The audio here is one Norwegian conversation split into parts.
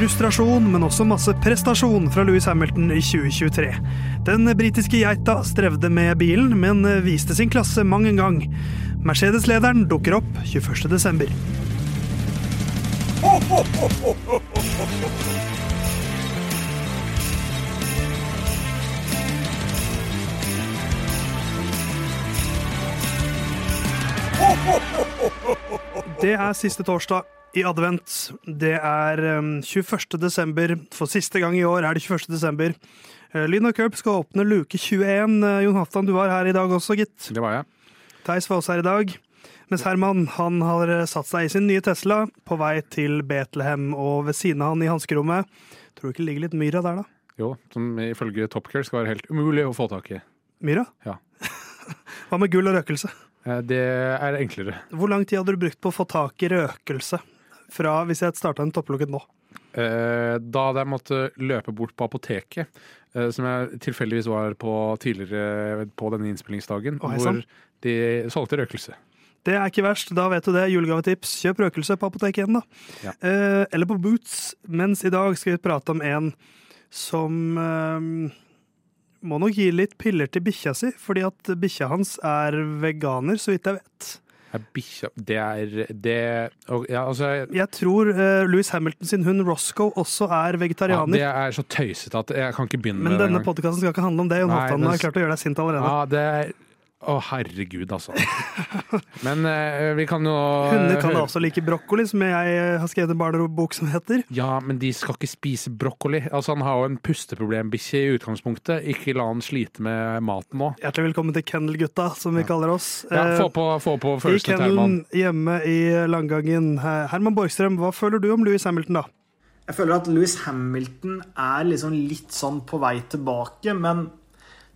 frustrasjon, men også masse prestasjon fra Louis Hamilton i 2023. Den britiske geita strevde med bilen, men viste sin klasse mang en gang. Mercedes-lederen dukker opp 21.12. Det er siste torsdag i advent. Det er um, 21. desember. For siste gang i år er det 21. desember. Uh, Lyn og Cup skal åpne luke 21. Uh, Jon Halvdan, du var her i dag også, gitt. Det var jeg. Theis var også her i dag. Mens Herman han har uh, satt seg i sin nye Tesla på vei til Betlehem, og ved siden av han i hanskerommet Tror du ikke det ligger litt myra der, da? Jo, som ifølge Top Gear skal være helt umulig å få tak i. Myra? Ja. Hva med gull og røkelse? Eh, Det er enklere. Hvor lang tid hadde du brukt på å få tak i røkelse fra hvis jeg starta en topplukket nå? Eh, Da hadde jeg måttet løpe bort på apoteket, eh, som jeg tilfeldigvis var på tidligere på denne innspillingsdagen, Å, hvor de solgte røkelse. Det er ikke verst, da vet du det. Julegavetips. Kjøp røkelse på apoteket igjen, da. Ja. Eh, eller på Boots. Mens i dag skal vi prate om en som eh, må nok gi litt piller til bikkja si, fordi at bikkja hans er veganer, så vidt jeg vet. Bikkja Det er det Ja, altså jeg- Jeg tror uh, Louis Hamilton sin hund Roscoe også er vegetarianer. ja. Det er så tøysete at jeg kan ikke begynne men med det Men denne podkasten skal ikke handle om det. Jon Halvdan har klart å gjøre deg sint allerede. Ja, det er Å, herregud, altså. Men eh, vi kan jo Hunder kan da også like brokkoli, som jeg eh, har skrevet en barnebok som heter. Ja, men de skal ikke spise brokkoli. Altså, Han har jo en pusteproblembikkje i utgangspunktet. Ikke la han slite med maten nå. Hjertelig velkommen til Kennel-gutta, som vi kaller oss. Ja, Eh, få på, få på I følelsene til Herman. kennelen hjemme i Langangen. Herman Borgstrøm, hva føler du om Louis Hamilton, da? Jeg føler at Louis Hamilton er liksom litt sånn på vei tilbake, men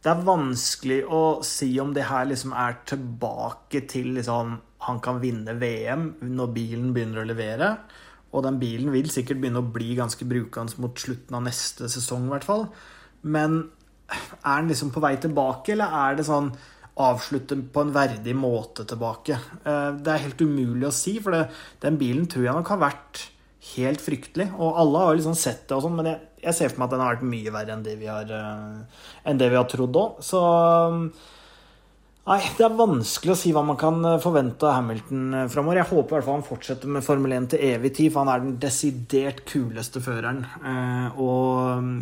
det er vanskelig å si om det her liksom er tilbake til liksom han kan vinne VM når bilen begynner å levere. Og den bilen vil sikkert begynne å bli ganske brukende mot slutten av neste sesong, i hvert fall. Men er den liksom på vei tilbake, eller er det sånn avslutte på en verdig måte tilbake? Eh, Det er helt umulig å si, for det, den bilen tror jeg nok har vært helt fryktelig. Og alle har jo liksom sett det og sånn, men jeg, jeg ser for meg at den har vært mye verre enn det vi har, eh, det vi har trodd òg. Så um, Nei, det er vanskelig å si hva man kan eh, forvente av Hamilton eh, framover. Jeg håper i hvert fall han fortsetter med Formel 1 til evig tid, for han er den desidert kuleste føreren. Og um,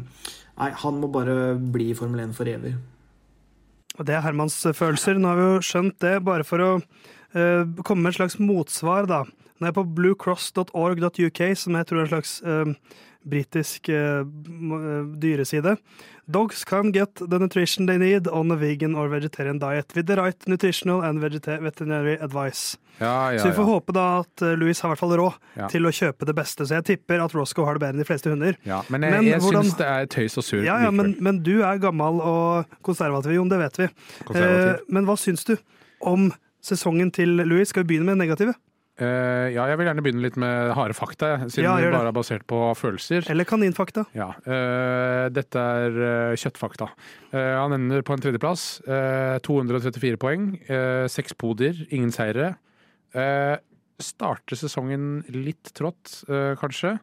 nei, han må bare bli i Formel 1 for evig. Og Det er Hermans følelser. Nå har vi jo skjønt det, bare for å komme med et slags motsvar, da. Nå er på bluecross.org.uk, som jeg tror er en slags uh, britisk uh, dyreside. Dogs can get the nutrition they need on a vegan or vegetarian diet with the right nutritional and veterinary advice. Ja, ja, Så vi får ja. håpe da at Louis har i hvert fall råd til å kjøpe det beste. Så jeg tipper at Roscoe har det bedre enn de fleste hunder. ja. Men jeg, Men jeg hvordan- syns det er tøys og sur. Ja, men, men du er gammel og konservativ, Jon, det vet vi. Eh, men hva syns du om sesongen til Louis? Skal vi begynne med det negative? Eh, ja, jeg vil gjerne begynne litt med harde fakta, siden Ja, det. bare er basert på følelser. Eller kaninfakta? Ja, uh, Dette er uh, kjøttfakta. Han ender på en tredjeplass. eh, 234 poeng. Seks podier, ingen seire. Starter sesongen litt trått, kanskje.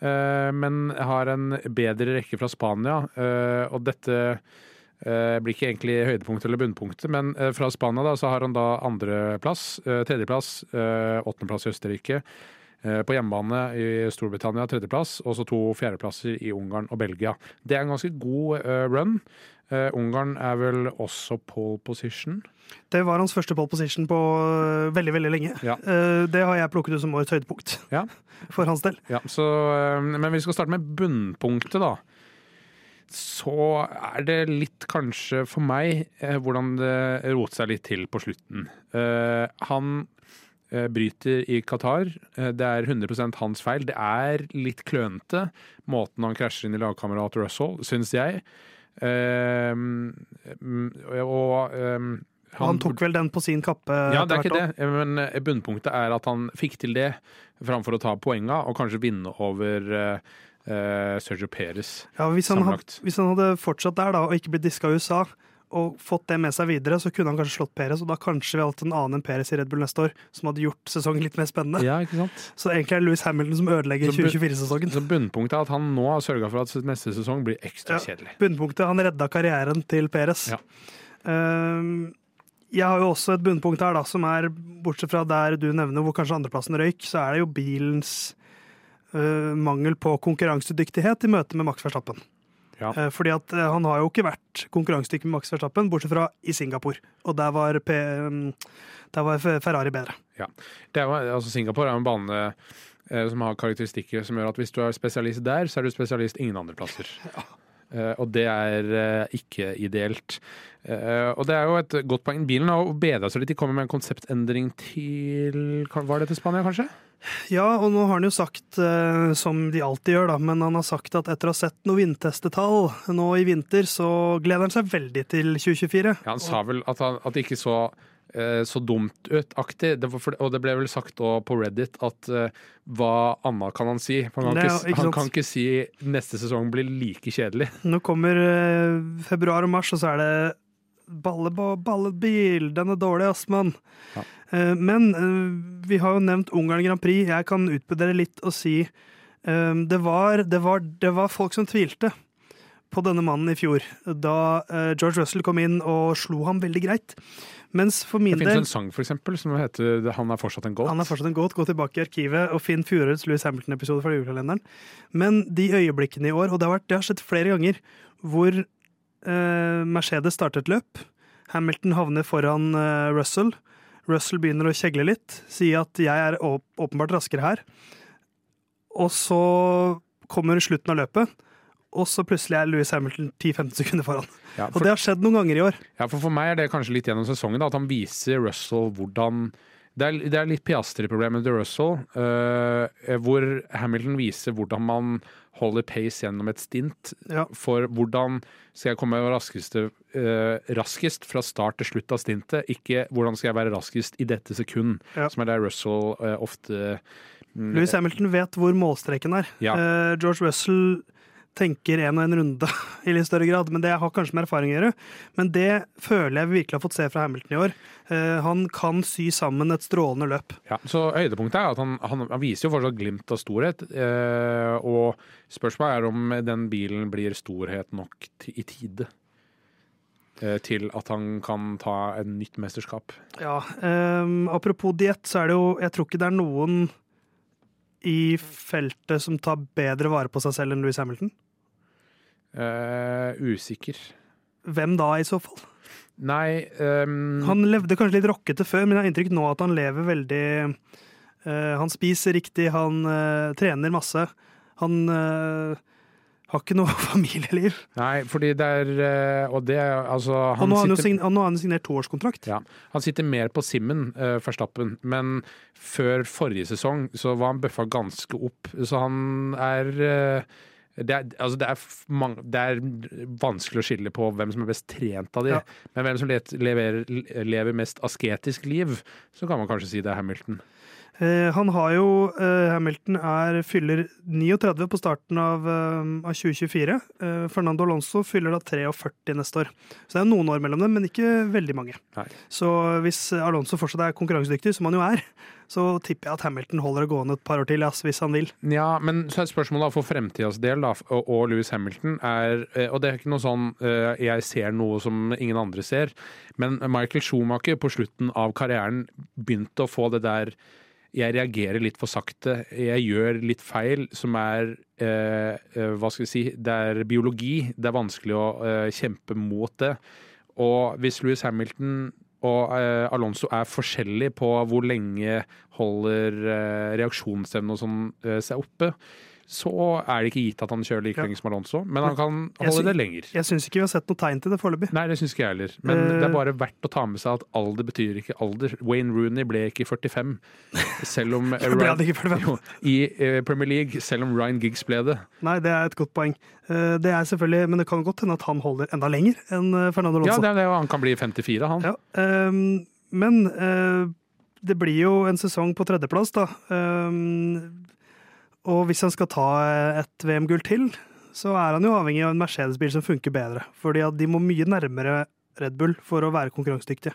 Men har en bedre rekke fra Spania. og dette eh, blir ikke egentlig høydepunktet eller bunnpunktet, men eh, fra Spania da, så har han da andreplass, eh, tredjeplass, åttendeplass i Østerrike. På hjemmebane i Storbritannia tredjeplass, og så to fjerdeplasser i Ungarn og Belgia. Det er en ganske god run. Ungarn er vel også pole position. Det var hans første pole position på veldig veldig lenge. Ja. Det har jeg plukket ut som årets høydepunkt Ja. for hans del. Ja, så, men vi skal starte med bunnpunktet, da. Så er det litt, kanskje for meg, eh, hvordan det roter seg litt til på slutten. Eh, han eh, bryter i Qatar. Det er 100 hans feil. Det er litt klønete, måten han krasjer inn i lagkamerat Russell, syns jeg. Eh, mm, og eh, Han tok vel den på sin kappe ja, det er ikke det, men bunnpunktet er at han fikk til det framfor å ta poenga og kanskje vinne over eh, Sergio Perez. Ja, hvis, han had, Sammenlagt. hvis han hadde fortsatt der da, og ikke blitt diska i USA, og fått det med seg videre, så kunne han kanskje slått Perez, og da kanskje vi hatt en annen enn Perez i Red Bull neste år, som hadde gjort sesongen litt mer spennende. Ja, ikke sant? Så egentlig er det Louis Hamilton som ødelegger 2024-sesongen. Så bunnpunktet er at han nå har sørga for at neste sesong blir ekstra Ja. kjedelig. Bunnpunktet, han redda karrieren til Perez. Ja. Um, jeg har jo også et bunnpunkt her, da, som er, bortsett fra der du nevner hvor kanskje andreplassen røyk, så er det jo bilens eh, mangel på konkurransedyktighet i møte med Max Verstappen. Ja. Uh, fordi at uh, han har jo ikke vært konkurransedyktig med Max Verstappen, bortsett fra i Singapore. Og der var, P mm, der var Ferrari bedre. Det Var, altså Singapore er en bane som har karakteristikker som gjør at hvis du er spesialist der, så er du spesialist ingen andre plasser. Eh, og det er eh, ikke ideelt. Eh, og det er jo et godt poeng. Bilen har bedra seg litt. De kommer med en konseptendring til Var det til Spania, kanskje? Ja, og nå har han jo sagt, eh, som de alltid gjør, da, men han har sagt at etter å ha sett noen vindtestetall nå i vinter, så gleder han seg veldig til 2024. Ja, Han sa vel at, han, at ikke så eh, så dumt ut-aktig. Og det ble vel sagt òg på Reddit at eh, hva annet kan han si? Han, kan, er- ikke, han kan ikke si neste sesong blir like kjedelig. Nå kommer eh, februar og mars, og så er det balle, ba- ballebil. Den er dårlig, ass, mann. Ja. Eh, men eh, vi har jo nevnt Ungarn Grand Prix. Jeg kan utbedre litt og si eh, det, var, det, var, det var folk som tvilte på denne mannen i fjor, da eh, George Russell kom inn og slo ham veldig greit. Mens for min Det del en sang for eksempel, som heter 'Han er fortsatt en goat'. Han er fortsatt en goat. Gå tilbake i arkivet og finn fjorårets Louis Hamilton-episode fra julekalenderen. Men de øyeblikkene i år, og det har, vært, det har skjedd flere ganger, hvor eh, Mercedes starter et løp. Hamilton havner foran eh, Russell. Russell begynner å kjegle litt, sier at 'jeg er åpenbart raskere her'. Og så kommer slutten av løpet, og så plutselig er Louis Hamilton 10-15 sekunder foran. Ja, Og det har skjedd noen ganger i år. ja, for for meg er det kanskje litt gjennom sesongen, da, at han viser Russell hvordan Det er, det er litt Piastri-problemet til Russell, uh, hvor Hamilton viser hvordan man holder pace gjennom et stint. Ja. For hvordan skal jeg komme raskeste, uh, raskest fra start til slutt av stintet, ikke hvordan skal jeg være raskest i dette sekund, Ja. som er der Russell uh, ofte mm, Louis Hamilton vet hvor målstreken er. Ja. George Russell tenker en og en runde i litt større grad, men det har kanskje med erfaring å gjøre. Men det føler jeg vi virkelig har fått se fra Hamilton i år. Eh, han kan sy sammen et strålende løp. Ja, så Høydepunktet er at han, han, han viser jo fortsatt glimt av storhet. Eh, og spørsmålet er om den bilen blir storhet nok i tide eh, til at han kan ta et nytt mesterskap. Ja, eh, apropos diett, så er det jo Jeg tror ikke det er noen i feltet som tar bedre vare på seg selv enn Louis Hamilton. Eh, usikker. Hvem da, i så fall? Nei um... Han levde kanskje litt rockete før, men jeg har inntrykk nå at han lever veldig uh, Han spiser riktig, han uh, trener masse. Han har ikke noe familieliv. Nei, fordi det er Og det altså altså Og han nå har han sitter, sign- og nå har han signert toårskontrakt. ja, han sitter mer på simmen, uh, Verstappen, men før forrige sesong så var han bøffa ganske opp. Så han er eh, det er, altså det, er mange, det er vanskelig å skille på hvem som er best trent av de. Ja. Men hvem som lever, lever mest asketisk liv, så kan man kanskje si det er Hamilton. Eh, han har jo eh, Hamilton er, fyller 39 på starten av, eh, av 2024. Eh, Fernando Alonso fyller da 43 neste år. Så det er noen år mellom dem, men ikke veldig mange. Nei. Så hvis Alonso fortsatt er konkurransedyktig, som han jo er, så tipper jeg at Hamilton holder det gående et par år til, ass, hvis han vil. Ja, men så er spørsmålet for fremtidas del da, og Louis Hamilton er eh, Og det er ikke noe sånn eh, jeg ser noe som ingen andre ser, men Michael Schumacher på slutten av karrieren begynte å få det der jeg reagerer litt for sakte, jeg gjør litt feil, som er eh, eh, Hva skal vi si Det er biologi. Det er vanskelig å eh, kjempe mot det. Og hvis Louis Hamilton og eh, Alonso er forskjellig på hvor lenge holder eh, reaksjonsevne og sånn eh, seg oppe, så er det ikke gitt at han kjører like lenge som Alonso, men han kan holde det lenger. Jeg syns ikke vi har sett noe tegn til det foreløpig. Nei, det syns ikke jeg heller. Men Eh. det er bare verdt å ta med seg at alder betyr ikke alder. Wayne Rooney ble ikke 45, selv om Ryan, ikke 45? jo, i eh, Premier League, selv om Ryan Giggs ble det. Nei, det er et godt poeng. Eh, Det er selvfølgelig, Men det kan godt hende at han holder enda lenger enn Fernando Fernando Ja, Alonso. det er det, han kan bli 54, han. Ja, ehm, men det blir jo en sesong på tredjeplass, da. Og hvis han skal ta et VM-gull til, så er han jo avhengig av en Mercedes-bil som funker bedre. Fordi at de må mye nærmere Red Bull for å være konkurransedyktige.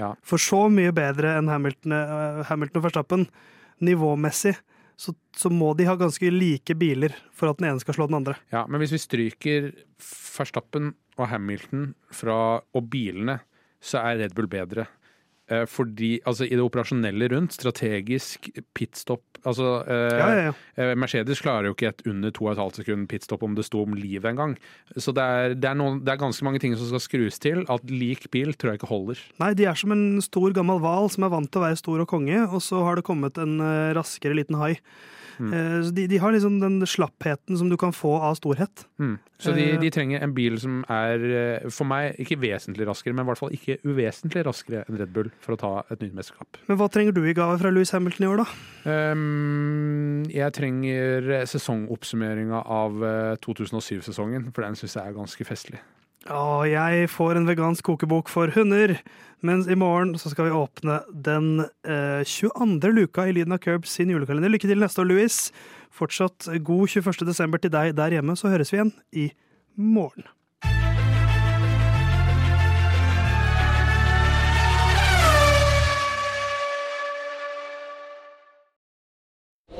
Ja. For så mye bedre enn Hamilton, eh, Hamilton og Verstappen nivåmessig, så, så må de ha ganske like biler for at den ene skal slå den andre. Ja, men hvis vi stryker Verstappen og Hamilton fra, og bilene, så er Red Bull bedre. Eh, fordi, altså I det operasjonelle rundt, strategisk, pitstop altså, eh, Ja, ja, ja. eh, Mercedes klarer jo ikke et under 2,5 sekund pitstop om det sto om livet en gang. Så det er, det, er noen, det er ganske mange ting som skal skrus til. At lik bil tror jeg ikke holder. Nei, de er som en stor gammel hval som er vant til å være stor og konge, og så har det kommet en raskere liten hai. Mm. De, de har liksom den slappheten som du kan få av storhet. Mm. Så de, de trenger en bil som er, for meg, ikke vesentlig raskere, men i hvert fall ikke uvesentlig raskere enn Red Bull for å ta et nytt mesterskap. Men hva trenger du i gave fra Louis Hamilton i år, da? Um, jeg trenger sesongoppsummeringa av eh, 2007-sesongen, for den syns jeg er ganske festlig. Å, jeg får en vegansk kokebok for hunder. Mens i morgen så skal vi åpne den eh, 22. luka i Lyden av Curbs sin julekalender. Lykke til neste år, Louis. Fortsatt god 21. desember til deg der hjemme, så høres vi igjen i morgen.